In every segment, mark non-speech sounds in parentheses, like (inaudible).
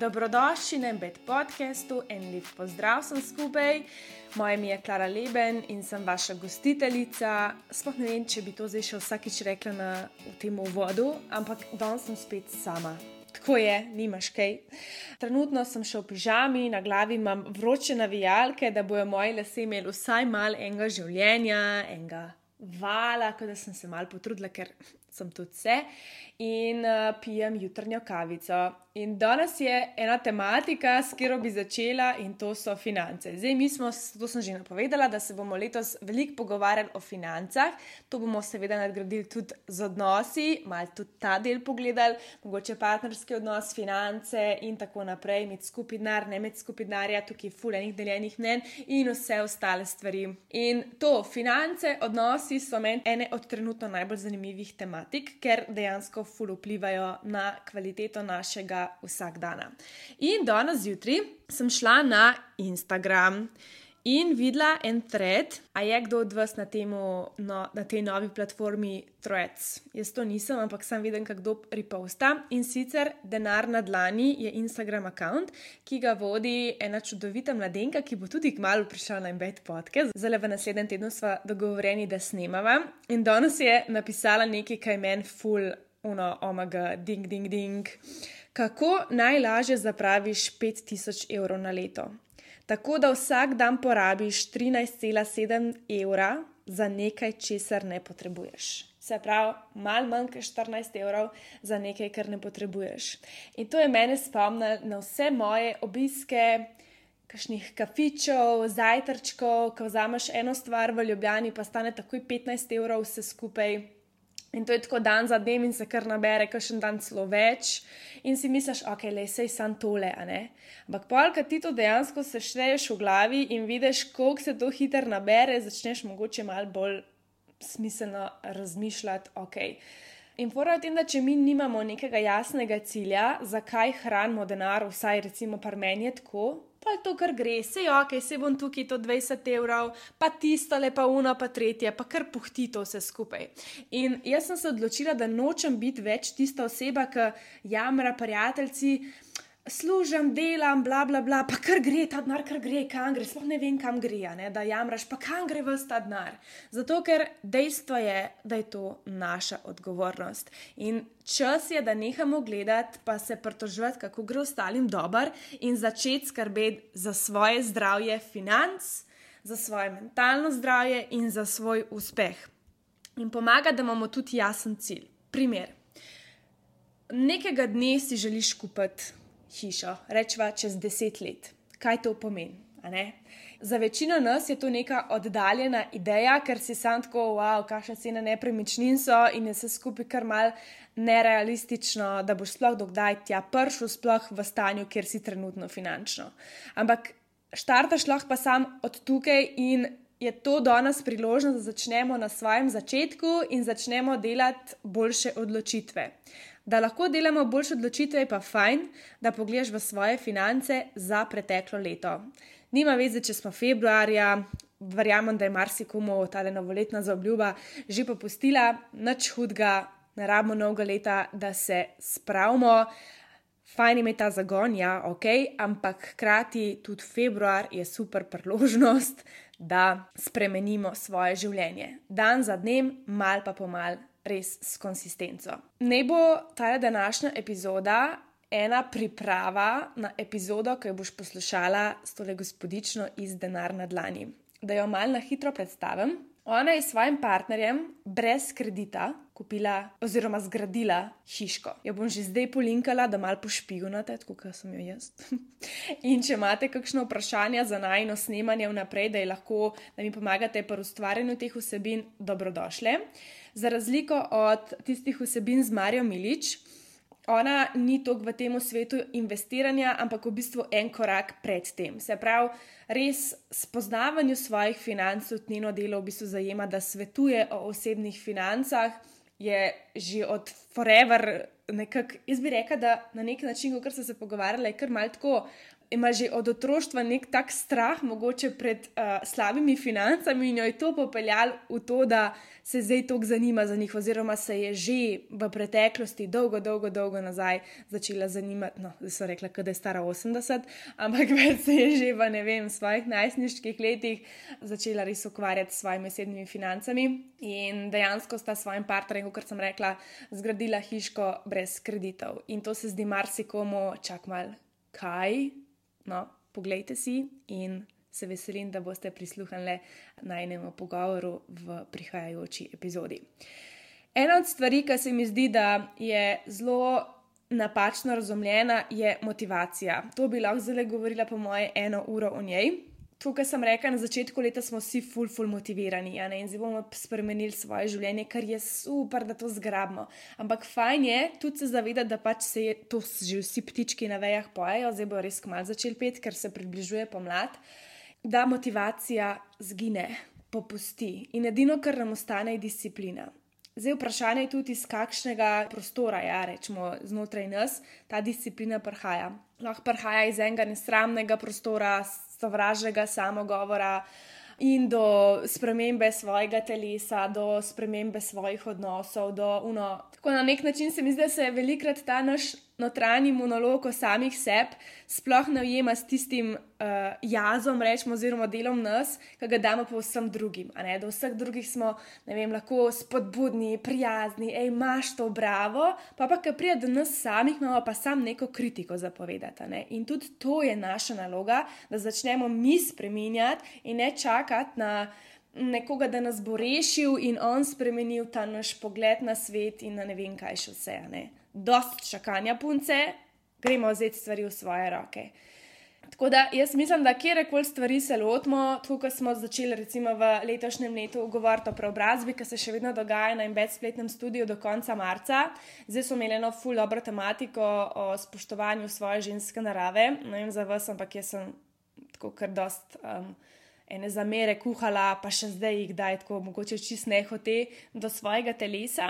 Dobrodošli na Embed podkastu in lep pozdrav sem skupaj. Moje ime je Klara Leben in sem vaša gostiteljica. Sploh ne vem, če bi to zdaj še vsakič rekla na tem uvodu, ampak danes sem spet sama. Tako je, nimaš kaj. Trenutno sem še v pižami, na glavi imam vroče navijalke, da bojo moji lasje imeli vsaj malo enega življenja, enega vala, kot da sem se mal potrudila, ker sem tudi vse in uh, pijem jutranjo kavico. In danes je ena tematika, s katero bi začela, in to so finance. Zdaj, mi smo, to sem že napovedala, da se bomo letos veliko pogovarjali o financah. To bomo seveda nadgradili tudi z odnosi, malo tudi ta del pogledali, mogoče partnerski odnos, finance in tako naprej, med skupinar, ne med skupinarja, tukaj fulejnih deljenih mnen in vse ostale stvari. In to, finance, odnosi so meni ene od trenutno najbolj zanimivih tematik, ker dejansko ful vplivajo na kvaliteto našega vsakdana. In danes zjutraj sem šla na Instagram. In videla en thread, a je kdo od vas na, temu, no, na tej novi platformi Threads. Jaz to nisem, ampak sem videl, kako reposta. In sicer denar na dlani je Instagram račun, ki ga vodi ena čudovita mladenka, ki bo tudi kmalo prišla na embed podcast. Zdaj, v naslednjem tednu smo dogovorjeni, da snemava. In danes je napisala nekaj, kaj meni ful uno, omega, ding, ding, ding. Kako najlažje zapraviš 5000 evrov na leto? Tako da vsak dan porabiš 13,7 evra za nekaj, česar ne potrebuješ. Se pravi, malo manj kot 14 evrov za nekaj, kar ne potrebuješ. In to je mene spomnilo na vse moje obiske, kakšnih kafičev, zajtrčkov, ko vzameš eno stvar v Ljubljani, pa stane takoj 15 evrov vse skupaj. In to je tako dan za dnem, in se kar nabere, kakšen dan celo več, in si misliš, ok, le sej sam tole. Ampak, polka ti to dejansko sešteješ v glavi in vidiš, koliko se to hitro nabere, začneš mogoče malo bolj smiselno razmišljati, ok. In pora je tem, da če mi nimamo nekega jasnega cilja, zakaj hranimo denar, vsaj recimo par meni je tako, pa je to, kar gre, se jo, ok, se bom tukaj to 20 evrov, pa tisto, pa uno, pa tretje, pa kar puhti to vse skupaj. In jaz sem se odločila, da nočem biti več tista oseba, ki jamra prijatelji služim, delam, bla, bla, bla, pa kar gre ta denar, kar gre, kam gre, sploh ne vem, kam gre, ne, da jamraš, pa kam gre vse ta denar. Zato, ker dejstvo je, da je to naša odgovornost. In čas je, da nehamo gledati, pa se pritoževati, kako gre ostalim dober in začeti skrbeti za svoje zdravje, financ, za svoje mentalno zdravje in za svoj uspeh. In pomaga, da imamo tudi jasen cilj. Primer. Nekega dne si želiš kupiti hišo, rečva čez deset let. Kaj to pomeni? Za večino nas je to neka oddaljena ideja, ker si sam tako, wow, kakšne cene nepremičnin so in je vse skupaj kar mal nerealistično, da boš sploh dokdaj tja prišel, sploh v stanju, kjer si trenutno finančno. Ampak štartaš lahko pa sam od tukaj in je to danes priložnost, da začnemo na svojem začetku in začnemo delati boljše odločitve. Da lahko delamo boljše odločitve, pa fajn, da pogledaš v svoje finance za preteklo leto. Nima veze, če smo februarja, verjamem, da je marsikomu ta novoletna zaobljuba že popustila, nič hudega, ne rabimo novega leta, da se spravimo. Fajn je imeti ta zagon, ja, ok, ampak hkrati tudi februar je super priložnost, da spremenimo svoje življenje. Dan za dnem, mal pa pomal, res s konsistenco. Ne bo ta današnja epizoda ena priprava na epizodo, ki jo boš poslušala s tole gospodično iz Denar na dlani. Da jo mal na hitro predstavim. Ona je s svojim partnerjem brez kredita kupila oziroma zgradila hiško. Jo bom že zdaj polinkala, da mal pošpigunate, kot sem jo jaz. (laughs) In če imate kakšno vprašanje za najno snemanje vnaprej, da, lahko, da mi pomagate pri ustvarjanju teh vsebin, dobrodošle. Za razliko od tistih vsebin z Marijo Milič, ona ni toliko v tem svetu investiranja, ampak v bistvu en korak pred tem. Se pravi, res spoznavanju svojih financ, tudi njeno delo v bistvu zajema, da svetuje o osebnih financah je že od forever nekako, jaz bi rekla, da na nek način, kot sem se pogovarjala, je kar malo tako ima že od otroštva nek tak strah, mogoče pred uh, slabimi financami, in jo je to popeljalo v to, da se zdaj toliko zanima za njih, oziroma se je že v preteklosti, dolgo, dolgo, dolgo nazaj, začela zanimati. No, zdaj so rekla, da je stara 80, ampak (laughs) se je že v ne vem, svojih najstniških letih začela res ukvarjati s svojimi osebnimi financami. In dejansko sta s svojim partnerjem, kot sem rekla, zgradila hiško brez kreditov. In to se zdi marsikomu čakmal, kaj No, poglejte si in se veselim, da boste prisluhnili najnemu pogovoru v prihajajoči epizodi. Ena od stvari, ki se mi zdi, da je zelo napačno razumljena, je motivacija. To bi lahko zelo govorila, po moje, eno uro o njej to, kar sem rekla, na začetku leta smo vsi ful, ful motivirani ja, in zdaj bomo spremenili svoje življenje, kar je super, da to zgrabimo. Ampak fajn je tudi se zavedati, da pač se je to že vsi ptički na vejah pojejo, zdaj bo res kmalo začel pet, ker se približuje pomlad, da motivacija zgine, popusti in edino, kar nam ostane, je disciplina. Zdaj, vprašanje je tudi, iz kakšnega prostora, ja, rečemo, znotraj nas ta disciplina prihaja. Lahko prihaja iz enega nesramnega prostora, sovražnega samogovora in do spremembe svojega telesa, do spremembe svojih odnosov. Uno. Tako na nek način se mi zdi, da se velikrat ta naš notranji monolog o samih sebi sploh ne ujema s tistim uh, jazom, rečemo, oziroma delom nas, ki ga damo pa vsem drugim. Do vseh drugih smo vem, lahko spodbudni, prijazni, hej, imaš to bravo, pa pa, ki pride do nas samih, imamo pa sam neko kritiko zapovedati. In tudi to je naša naloga, da začnemo mi spreminjati in ne čakati na nekoga, da nas bo rešil in on spremenil ta naš pogled na svet in na ne vem, kaj še vse. Ne? Dost čakanja punce, gremo vzeti stvari v svoje roke. Tako da jaz mislim, da kjerkoli stvari se lotimo, kot smo začeli recimo v letošnjem letu govoriti o preobrazbi, ki se še vedno dogaja na embed spletnem studiu do konca marca. Zdaj smo imeli eno full dobro tematiko o spoštovanju svoje ženske narave. Ne vem za vas, ampak jaz sem tako kar dost. Um, ene zamere kuhala, pa še zdaj jih daj tako, mogoče čist nehote do svojega telesa,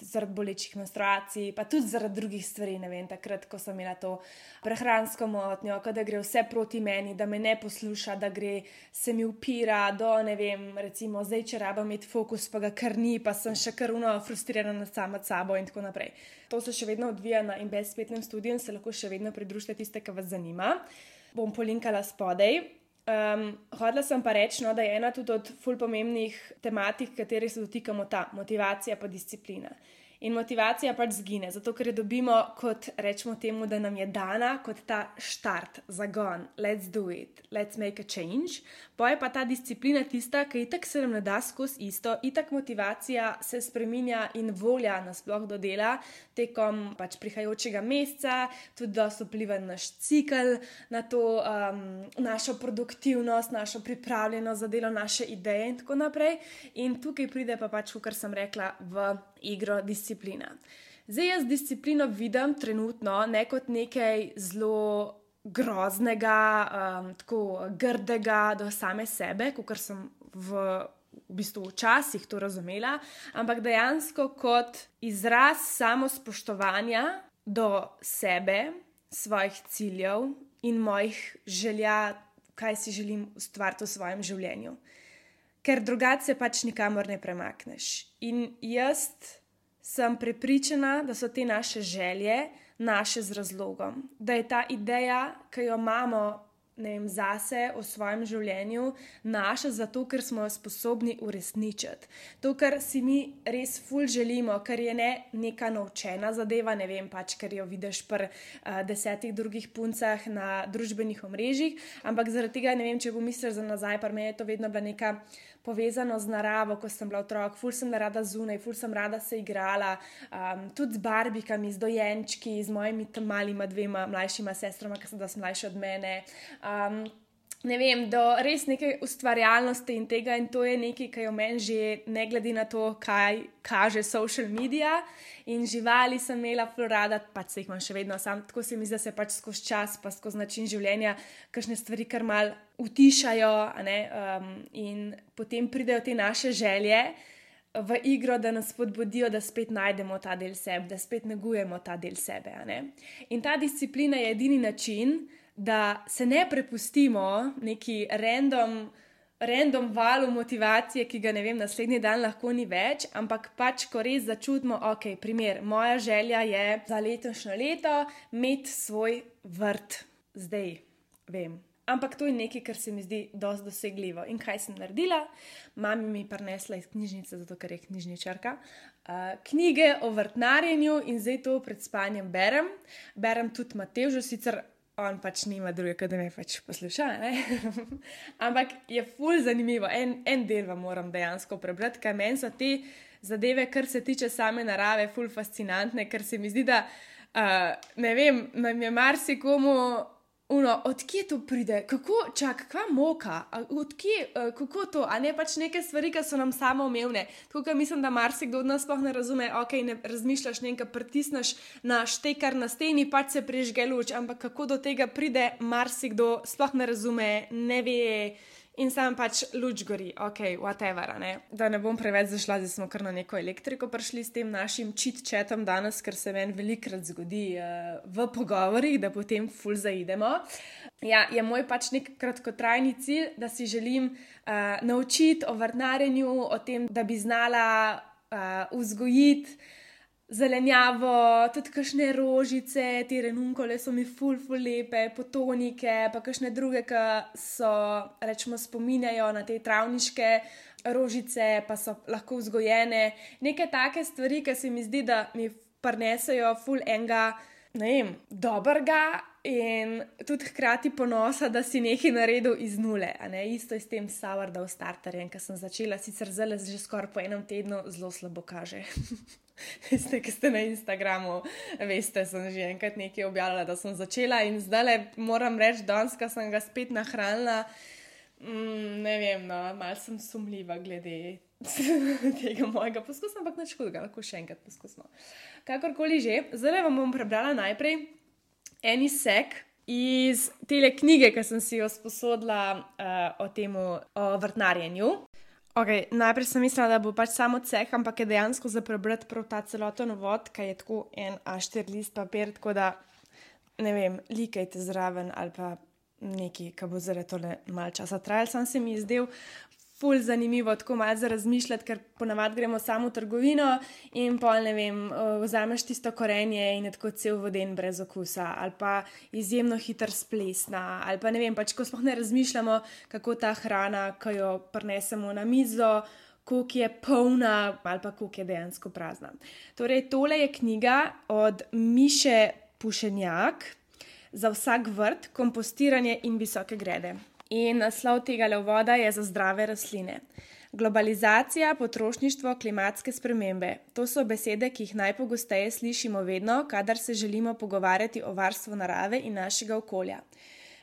zaradi bolečih menstruacij, pa tudi zaradi drugih stvari. Ne vem, takrat, ko sem imela to prehransko motnjo, da gre vse proti meni, da me ne posluša, da gre se mi upira, do ne vem, recimo zdaj, če rabim imeti fokus, pa ga kar ni, pa sem še kar uno frustrirana sama sabo in tako naprej. To se še vedno odvija na InBest-spletnem studiu in se lahko še vedno pridružite tiste, ki vas zanima. Bom polinkala spodaj. Um, hodila sem pa reči, no, da je ena tudi od fulimembnih tematik, katerih se dotikamo, ta motivacija pa disciplina. In motivacija pač zgine, zato ker jo dobimo kot rečemo temu, da nam je dana kot ta štart, zagon, let's do it, let's make a change. Poje pa ta disciplina tista, ki itak se nam ne da skozi isto, itak motivacija se spreminja in volja nasploh do dela tekom pač prihajajočega meseca, tudi da so vpliva naš cikl, na to um, našo produktivnost, našo pripravljenost za delo, naše ideje in tako naprej. In tukaj pride pa pač, kar sem rekla, v igro disciplina. Zdaj jaz disciplino vidim trenutno ne kot nekaj zelo groznega, um, tako grdega do same sebe, kot sem v, v bistvu včasih to razumela, ampak dejansko kot izraz samospoštovanja do sebe, svojih ciljev in mojih želja, kaj si želim ustvariti v svojem življenju ker drugače pač nikamor ne premakneš. In jaz sem prepričana, da so te naše želje naše z razlogom, da je ta ideja, ki jo imamo vem, zase, o svojem življenju, naša, zato ker smo jo sposobni uresničiti. To, kar si mi res ful želimo, kar je ne neka naučena zadeva, ne vem pač, ker jo vidiš pri uh, desetih drugih puncah na družbenih omrežjih, ampak zaradi tega ne vem, če bom mislil za nazaj, pa me je to vedno bila neka. Povezano z naravo, ko sem bila otrok, ful sem rada zunaj, ful sem rada se igrala, um, tudi z barbikami, z dojenčki, z mojimi malima dvema mlajšima sestrama, ki so da mlajši od mene. Um, um, ne vem, do res neke ustvarjalnosti in tega, in to je nekaj, kar je v meni že, ne glede na to, kaj kaže social media. In živali sem imela florada, pač se jih imam še vedno, sam tako se mi zdi, da se pač skozi čas, pa skozi način življenja, kakšne stvari kar mal utišajo, um, in potem pridejo te naše želje. V igro, da nas spodbudijo, da spet najdemo ta del sebe, da spet negujemo ta del sebe. In ta disciplina je edini način, da se ne prepustimo neki random. Random valu motivacije, ki ga ne vem, naslednji dan lahko ni več, ampak pač, ko res začutimo, ok, primer, moja želja je za letošnje leto imeti svoj vrt, zdaj vem, Ampak to je nekaj, kar se mi zdi dosti dosegljivo. In kaj sem naredila? Mama mi je prinesla iz knjižnice, zato ker je knjižničarka, uh, knjige o vrtnarjenju in zdaj to pred spanjem berem. Berem tudi Matej, sicer on pač nima druge, da me pač posluša. (laughs) Ampak je ful zanimivo. En, en del vam moram dejansko prebrati, kaj meni so te zadeve, kar se tiče same narave, ful fascinantne, ker se mi zdi, da uh, ne vem, nam je marsikomu. Uno, odkje to pride, kako čak, kva moka, odkje, uh, kako to, a ne pač neke stvari, ki so nam samo umevne. Tukaj mislim, da marsikdo od nas sploh ne razume, ok, ne razmišljaš nekaj, pritisneš na štekar na steni, pač se prižge luč, ampak kako do tega pride, marsikdo sploh ne razume, ne ve in sam pač luč gori, ok, whatever. Ne? Da ne bom preveč zašla, zdaj smo kar na neko elektriko prišli s tem našim čit-četom danes, ker se meni velikrat zgodi uh, v pogovorih, da potem ful zaidemo. Ja, je moj pač nek kratkotrajni cilj, da si želim uh, naučiti o vrtnarjenju, o tem, da bi znala uh, vzgojiti zelenjavo, tudi kakšne rožice, te renunkole so mi ful, ful lepe, potonike, pa kakšne druge, ki so, rečemo, spominjajo na te travniške rožice, pa so lahko vzgojene. Neke take stvari, ki se mi zdi, da mi prinesajo ful enega, ne vem, dobrega. In tudi hkrati ponosa, da si nekaj naredil iz nule. Isto je s tem Sourdough starterjem, ki sem začela, sicer zelo, že skoraj po enem tednu, zelo slabo kaže. (laughs) (laughs) Veste, ki ste na Instagramu, veste, sem že enkrat nekaj objavila, da sem začela in zdaj le moram reči, danes, ko sem ga spet nahranila, mm, ne vem, no, malo sem sumljiva glede (laughs) tega mojega poskusa, ampak neč hudega, lahko še enkrat poskusimo. Kakorkoli že, zdaj vam bom prebrala najprej en sek. Iz te knjige, ki sem si jo sposodila uh, o tem, vrtnarjenju, Okay, najprej sem mislila, da bo pač samo ceh, ampak je dejansko za prebrati prav ta celoten vod, ki je tako en A4 list papir, tako da ne vem, likajte zraven ali pa neki, ki bo zaradi tole malce časa trajal. Sam se mi je zdel ful zanimivo, tako malo za razmišljati, ker ponavadi gremo samo v trgovino in pa ne vem, vzameš tisto korenje in je tako cel voden brez okusa, ali pa izjemno hiter splesna, ali pa ne vem, pač ko smo ne razmišljamo, kako ta hrana, ki jo prinesemo na mizo. Kuk je polna, ali pa kuk je dejansko prazna. Torej, tole je knjiga od Miše Pušenjak za vsak vrt, kompostiranje in visoke grede. In naslov tega levoda je za zdrave rastline. Globalizacija, potrošništvo, klimatske spremembe. To so besede, ki jih najpogosteje slišimo vedno, kadar se želimo pogovarjati o varstvu narave in našega okolja.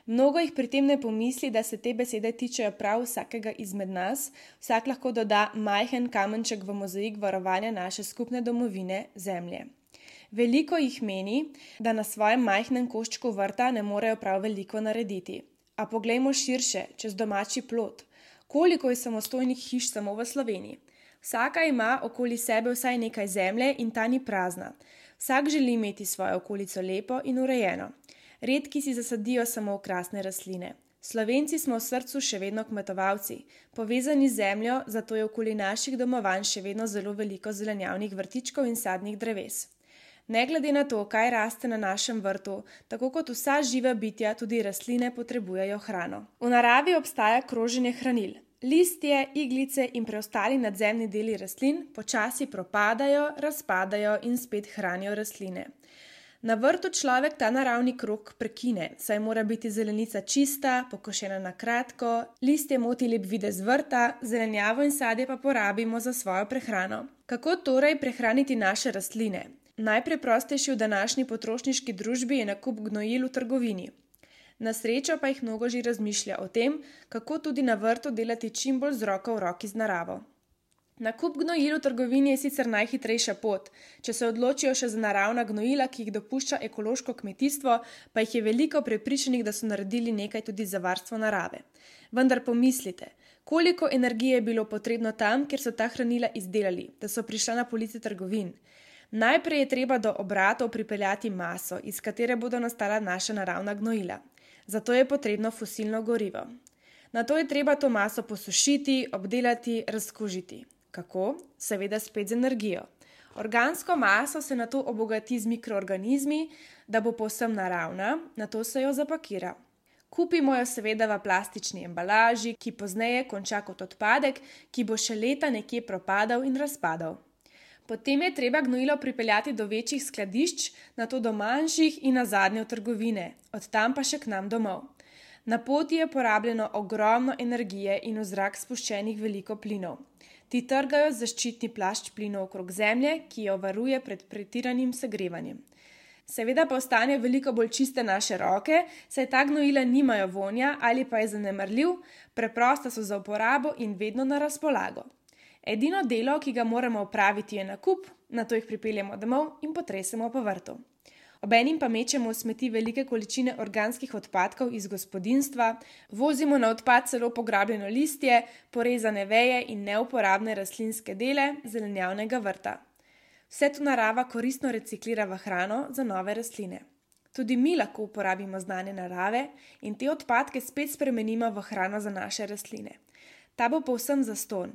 Mnogo jih pri tem ne pomisli, da se te besede tičejo prav vsakega izmed nas, vsak lahko doda majhen kamenček v mozaik varovanja naše skupne domovine, zemlje. Veliko jih meni, da na svojem majhnem koščku vrta ne morejo prav veliko narediti. A poglejmo širše, čez domači plot. Koliko je samostojnih hiš samo v Sloveniji? Vsaka ima okoli sebe vsaj nekaj zemlje in ta ni prazna. Vsak želi imeti svojo okolico lepo in urejeno. Redki si zasadijo samo okrasne rastline. Slovenci smo v srcu še vedno kmetovalci, povezani z zemljo, zato je okoli naših domovanj še vedno zelo veliko zelenjavnih vrtičkov in sadnih dreves. Ne glede na to, kaj raste na našem vrtu, tako kot vsa živa bitja, tudi rastline potrebujejo hrano. V naravi obstaja kroženje hranil. Listje, iglice in preostali nadzemni deli rastlin počasi propadajo, razpadajo in spet hranijo rastline. Na vrtu človek ta naravni krok prekine, saj mora biti zelenica čista, pokošena na kratko, listje moti lep videz vrta, zelenjavo in sadje pa porabimo za svojo prehrano. Kako torej prehraniti naše rastline? Najpreprostejši v današnji potrošniški družbi je nakup gnojil v trgovini. Na srečo pa jih mnogo že razmišlja o tem, kako tudi na vrtu delati čim bolj z roko v roki z naravo. Nakup gnojil v trgovini je sicer najhitrejša pot, če se odločijo še za naravna gnojila, ki jih dopušča ekološko kmetijstvo, pa jih je veliko prepričanih, da so naredili nekaj tudi za varstvo narave. Vendar pomislite, koliko energije je bilo potrebno tam, kjer so ta hranila izdelali, da so prišla na police trgovin. Najprej je treba do obratov pripeljati maso, iz katere bodo nastala naša naravna gnojila. zato je potrebno fosilno gorivo. Na to je treba to maso posušiti, obdelati, razkužiti. Kako? Seveda spet z energijo. Organsko maso se na to obogati z mikroorganizmi, da bo povsem naravna, na to se jo zapakira. Kupimo jo seveda v plastični embalaži, ki pozneje konča kot odpadek, ki bo še leta nekje propadal in razpadal. Potem je treba gnojilo pripeljati do večjih skladišč, na to do manjših in na zadnje v trgovine, od tam pa še k nam domov. Na poti je porabljeno ogromno energije in v zrak spuščenih veliko plinov. Ti trgajo zaščitni plašč plinov okrog Zemlje, ki jo varuje pred pretiranim segrevanjem. Seveda pa ostane veliko bolj čiste naše roke, saj ta gnojila nimajo vonja ali pa je zanemrljiv, preprosta so za uporabo in vedno na razpolago. Edino delo, ki ga moramo opraviti, je nakup, na to jih pripeljemo domov in potresemo po vrtu. Obenim pa mečemo v smeti velike količine organskih odpadkov iz gospodinstva, vozimo na odpad celo pograbljeno listje, porezane veje in neuporabne rastlinske dele zelenjavnega vrta. Vse to narava koristno reciklira v hrano za nove rastline. Tudi mi lahko uporabimo znanje narave in te odpadke spet spremenimo v hrano za naše rastline. Ta bo povsem zaston.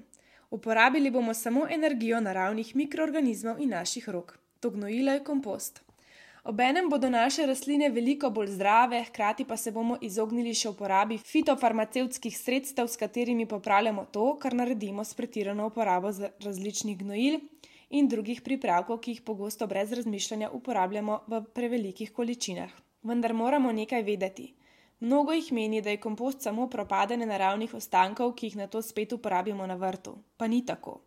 Uporabili bomo samo energijo naravnih mikroorganizmov in naših rok. To gnojilo je kompost. Obenem bodo naše rastline veliko bolj zdrave, hkrati pa se bomo izognili še uporabi fitofarmacevtskih sredstev, s katerimi popravljamo to, kar naredimo s pretirano uporabo različnih gnojil in drugih pripravkov, ki jih pogosto brez razmišljanja uporabljamo v prevelikih količinah. Vendar moramo nekaj vedeti. Mnogo jih meni, da je kompost samo propadanje naravnih ostankov, ki jih na to spet uporabimo na vrtu. Pa ni tako.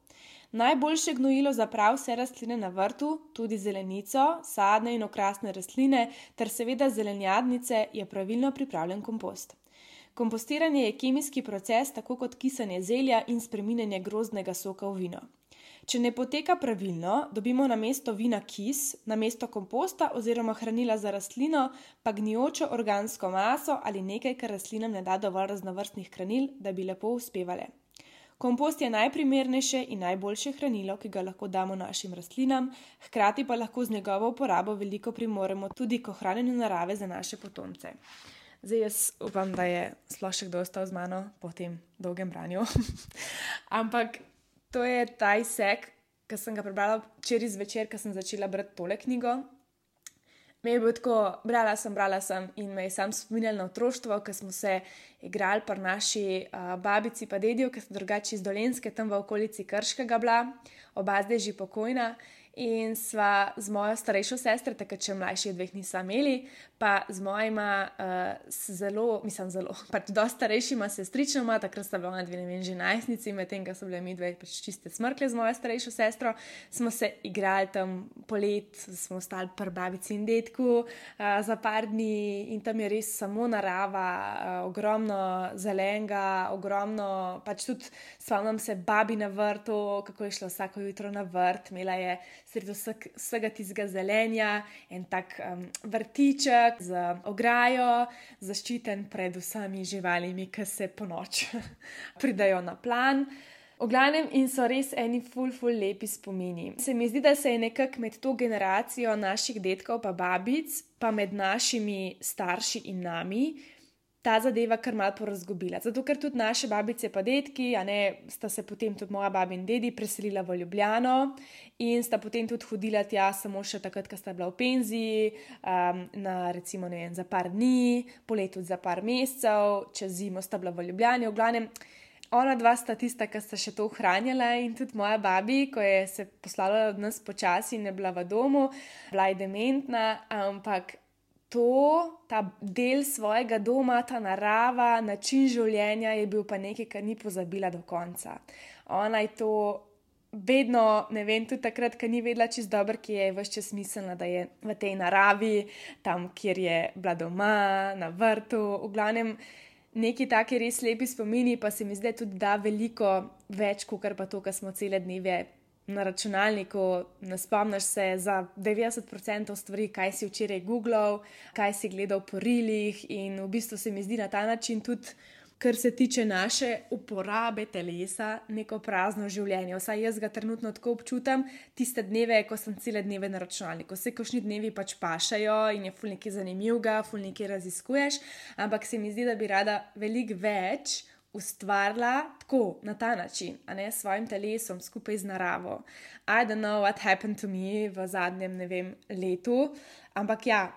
Najboljše gnojilo za prav vse rastline na vrtu, tudi zelenico, sadne in okrasne rastline, ter seveda zelenjadnice, je pravilno pripravljen kompost. Kompostiranje je kemijski proces, tako kot kisanje zelja in spreminjanje grozdnega soka v vino. Če ne poteka pravilno, dobimo na mesto vina kis, na mesto komposta oziroma hranila za rastlino, pa gnijočo organsko maso ali nekaj, kar rastlinam ne da dovolj raznovrstnih hranil, da bi lepo uspevale. Kompost je najprimernejše in najboljše hranilo, ki ga lahko damo našim rastlinam, hkrati pa lahko z njegovo uporabo veliko primoremo tudi k ohranjanju narave za naše potomce. Zdaj, jaz upam, da je sploh še kdo ostal z mano po tem dolgem branju. (laughs) Ampak to je ta izsek, ki sem ga prebrala včeraj zvečer, ko sem začela brati tole knjigo. Me je bilo tako, brala sem, brala sem in me je sam spominjal na otroštvo, ko smo se igrali pri naši uh, babici in dedijo, ki so drugače iz Dolenske, tam v okolici Krškega bila, oba zdaj že pokojna. In sva z mojo starejšo sestro, takrat še mlajši dveh nismo imeli, pa z mojima uh, zelo, mislim, zelo, pač dosta starejšima sestričnama, takrat sta bila dve, ne vem, že najstnici, medtem ko so bile mi dve pač čiste smrkle z mojo starejšo sestro, smo se igrali tam polet, smo ostali pri babici in detku uh, za par dni in tam je res samo narava, uh, ogromno zelenega, ogromno, pač tudi spomnim se babi na vrtu, kako je šla vsako jutro na vrt, imela je sredi vseg, vsega tistega zelenja, en tak um, vrtiček z ograjo, zaščiten pred vsemi živalimi, ki se po noč (laughs) pridajo na plan. V glavnem in so res eni ful, ful, lepi spomini. Se mi zdi, da se je nekako med to generacijo naših detkov, pa babic, pa med našimi starši in nami, ta zadeva kar malo porazgobila. Zato, ker tudi naše babice in detki, a ne, sta se potem tudi moja baba in dedi preselila v Ljubljano in sta potem tudi hodila tja samo še takrat, ko sta bila v penziji, um, na recimo vem, za par dni, polet tudi za par mesecev, čez zimo sta bila v Ljubljani, v glavnem. Ona dva sta tista, ki sta še to ohranjala, in tudi moja babi, ko je se poslala od nas počasi in je bila v domu, bila je dementna, ampak to, ta del svojega doma, ta narava, način življenja je bil pa nekaj, kar ni pozabila do konca. Ona je to vedno, ne vem, tudi takrat, ko ni vedela čist dobro, ki je vse čas mislila, da je v tej naravi, tam, kjer je bila doma, na vrtu, v glavnem. Neki taki res lepi spomini, pa se mi zdaj tudi da veliko več, kot pa to, kar smo cele dneve na računalniku, ne spomniš se za 90% stvari, kaj si včeraj googlal, kaj si gledal po rilih. In v bistvu se mi zdi na ta način tudi kar se tiče naše uporabe telesa, neko prazno življenje. Vsaj jaz ga trenutno tako občutam, tiste dneve, ko sem cele dneve na računalniku. Vse košni dnevi pač pašajo in je ful nekaj zanimivega, ful nekaj raziskuješ, ampak se mi zdi, da bi rada veliko več. Ustvarila tako na ta način, a ne s svojim telesom, skupaj z naravo. I don't know what happened to me v zadnjem, ne vem, letu, ampak ja,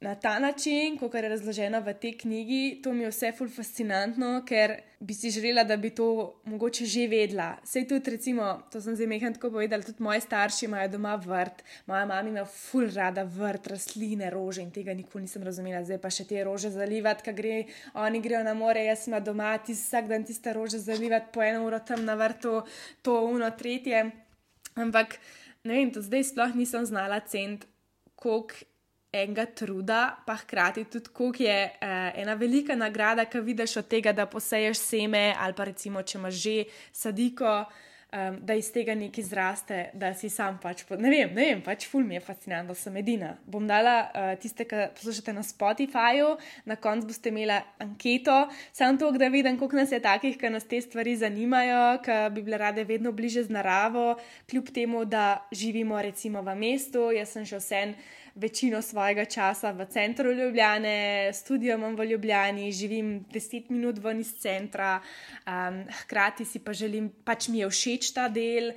na ta način, kot je razloženo v tej knjigi, to mi je vse ful fascinantno, ker bi si želela, da bi to mogoče že vedela. Sej tudi, recimo, to sem zdaj mehko tako povedala, tudi moji starši imajo doma vrt, moja mama ima ful rada vrt, rastline, rože in tega nikoli nisem razumela. Zdaj pa še te rože zalivati, kaj gre, oni grejo na more, jaz sem doma, ti vsak dan tiste rože zalivati po eno uro tam na vrtu, to uno, tretje. Ampak ne vem, do zdaj sploh nisem znala cent, koliko enega truda, pa hkrati tudi, koliko je uh, ena velika nagrada, ki vidiš od tega, da poseješ seme ali pa recimo, če imaš že sadiko, um, da iz tega nekaj zraste, da si sam pač. Po, ne vem, ne vem, pač ful mi je fascinantno, da sem edina. Bom dala uh, tiste, ki poslušate na Spotifyju, na koncu boste imeli anketo, samo to, da vidim, koliko nas je takih, ki nas te stvari zanimajo, ki bi bile rade vedno bliže z naravo, kljub temu, da živimo recimo v mestu, jaz sem še vsem večino svojega časa v centru Ljubljane, študijo imam v Ljubljani, živim 10 minut ven iz centra, um, hkrati si pa želim, pač mi je všeč ta del.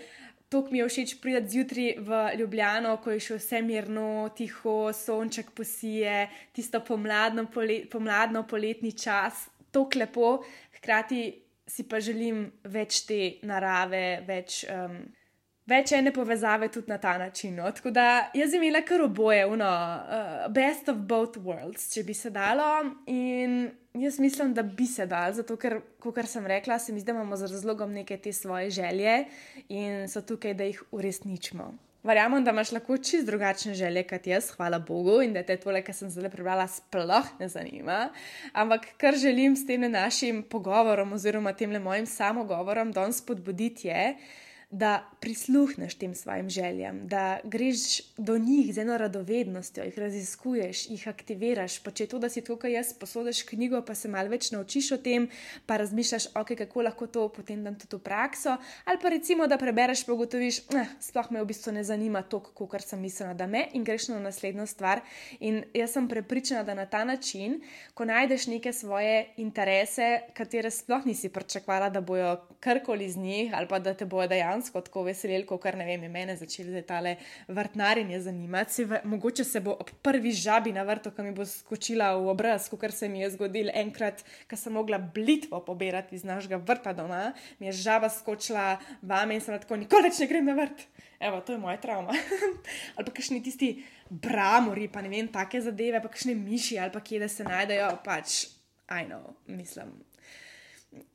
To mi je všeč priti zjutraj v Ljubljano, ko je še vse mirno, tiho, sonček posije, tisto pomladno, polet, pomladno poletni čas, tako lepo, hkrati si pa želim več te narave, več. Um, več ene povezave tudi na ta način. No? Tako da jaz sem imela kar oboje, uno, uh, best of both worlds, če bi se dalo. In jaz mislim, da bi se dal, zato ker, kot sem rekla, se mi zdi, da imamo z razlogom neke te svoje želje in so tukaj, da jih uresničimo. Verjamem, da imaš lahko čist drugačne želje kot jaz, hvala Bogu, in da te tole, kar sem zdaj prebrala, sploh ne zanima. Ampak kar želim s tem našim pogovorom, oziroma tem mojim samogovorom, danes spodbuditi je, da prisluhneš tem svojim željam, da greš do njih z eno radovednostjo, jih raziskuješ, jih aktiviraš. Pa če je to, da si tukaj jaz posodiš knjigo, pa se malo več naučiš o tem, pa razmišljaš, ok, kako lahko to potem dam tudi v prakso. Ali pa recimo, da prebereš, pa ugotoviš, da eh, sploh me v bistvu ne zanima to, kar sem mislila, da me in greš na naslednjo stvar. In jaz sem prepričana, da na ta način, ko najdeš neke svoje interese, katere sploh nisi pričakovala, da bojo karkoli z njih ali pa da te bojo dejansko dejansko tako veselili, kot kar ne vem, mene začeli zdaj tale vrtnarjenje zanimati. Se v, mogoče se bo ob prvi žabi na vrtu, ki mi bo skočila v obraz, kot se mi je zgodilo enkrat, ko sem mogla blitvo pobirati iz našega vrta doma, mi je žaba skočila vame in sem tako nikoli več ne grem na vrt. Evo, to je moja travma. (laughs) ali pa kakšni tisti bramori, pa ne vem, take zadeve, pa kakšne miši ali pa kje da se najdejo, pač, ajno, mislim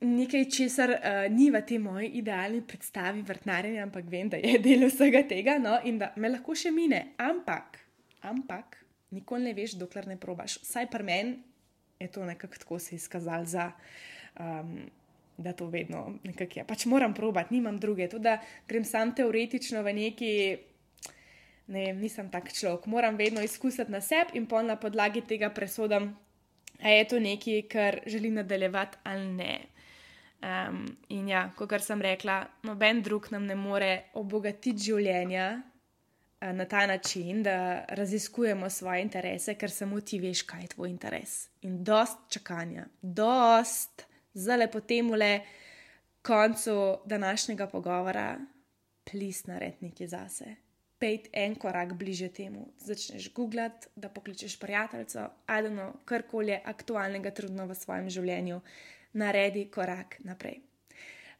nekaj, česar uh, ni v tej moji idealni predstavi vrtnarjenja, ampak vem, da je del vsega tega no, in da me lahko še mine. Ampak, ampak, nikoli ne veš, dokler ne probaš. Vsaj pri meni je to nekako tako se izkazalo za. Um, Da to vedno nekako je. Pač moram probati, nimam druge. Tudi, da grem sam teoretično v neki, ne vem, nisem tak človek. Moram vedno izkusiti na sebi in pa na podlagi tega presodam, ali je to nekaj, kar želim nadaljevati ali ne. Um, in ja, kot sem rekla, noben drug nam ne more obogatiti življenja uh, na ta način, da raziskujemo svoje interese, ker samo ti veš, kaj je tvoj interes. In dost čakanja, dost za lepo temu le koncu današnjega pogovora, plis narediti nekaj zase. Pejt en korak bliže temu, začneš googlati, da pokličeš prijateljico, ali no, karkoli je aktualnega, trudno v svojem življenju naredi korak naprej.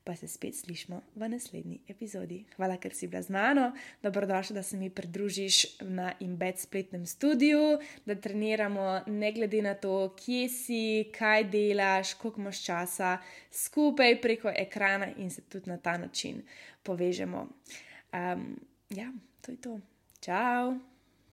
Pa se spet slišmo v naslednji epizodi. Hvala, ker si bila z mano, dobrodošla, da se mi pridružiš na Embed spletnem studiu, da treniramo ne glede na to, kje si, kaj delaš, koliko imaš časa, skupaj preko ekrana in se tudi na ta način povežemo. Um, ja, to je to. Ciao!